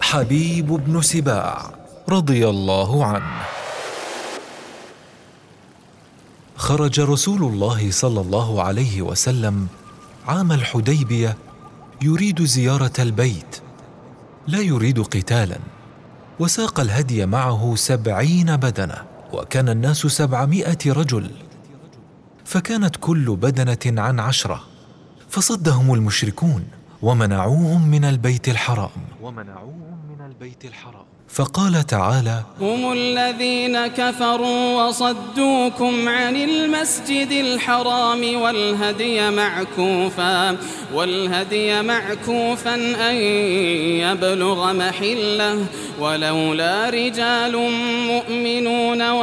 حبيب بن سباع رضي الله عنه. خرج رسول الله صلى الله عليه وسلم عام الحديبية يريد زيارة البيت لا يريد قتالا وساق الهدي معه سبعين بدنة وكان الناس سبعمائة رجل. فكانت كل بدنة عن عشرة فصدهم المشركون. ومنعوهم من البيت الحرام. ومنعوهم من البيت الحرام. فقال تعالى هم الذين كفروا وصدوكم عن المسجد الحرام والهدي معكوفا والهدي معكوفا أن يبلغ محله ولولا رجال مؤمنون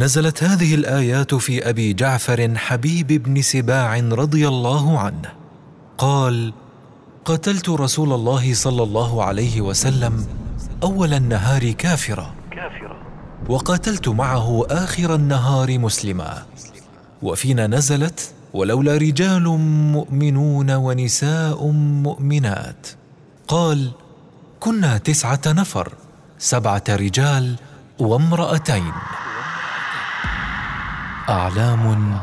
نزلت هذه الآيات في أبي جعفر حبيب بن سباع رضي الله عنه. قال قتلت رسول الله صلى الله عليه وسلم أول النهار كافرا. وقاتلت معه آخر النهار مسلما. وفينا نزلت ولولا رجال مؤمنون ونساء مؤمنات. قال كنا تسعة نفر سبعة رجال وامرأتين. أعلام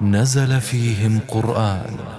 نزل فيهم قرآن.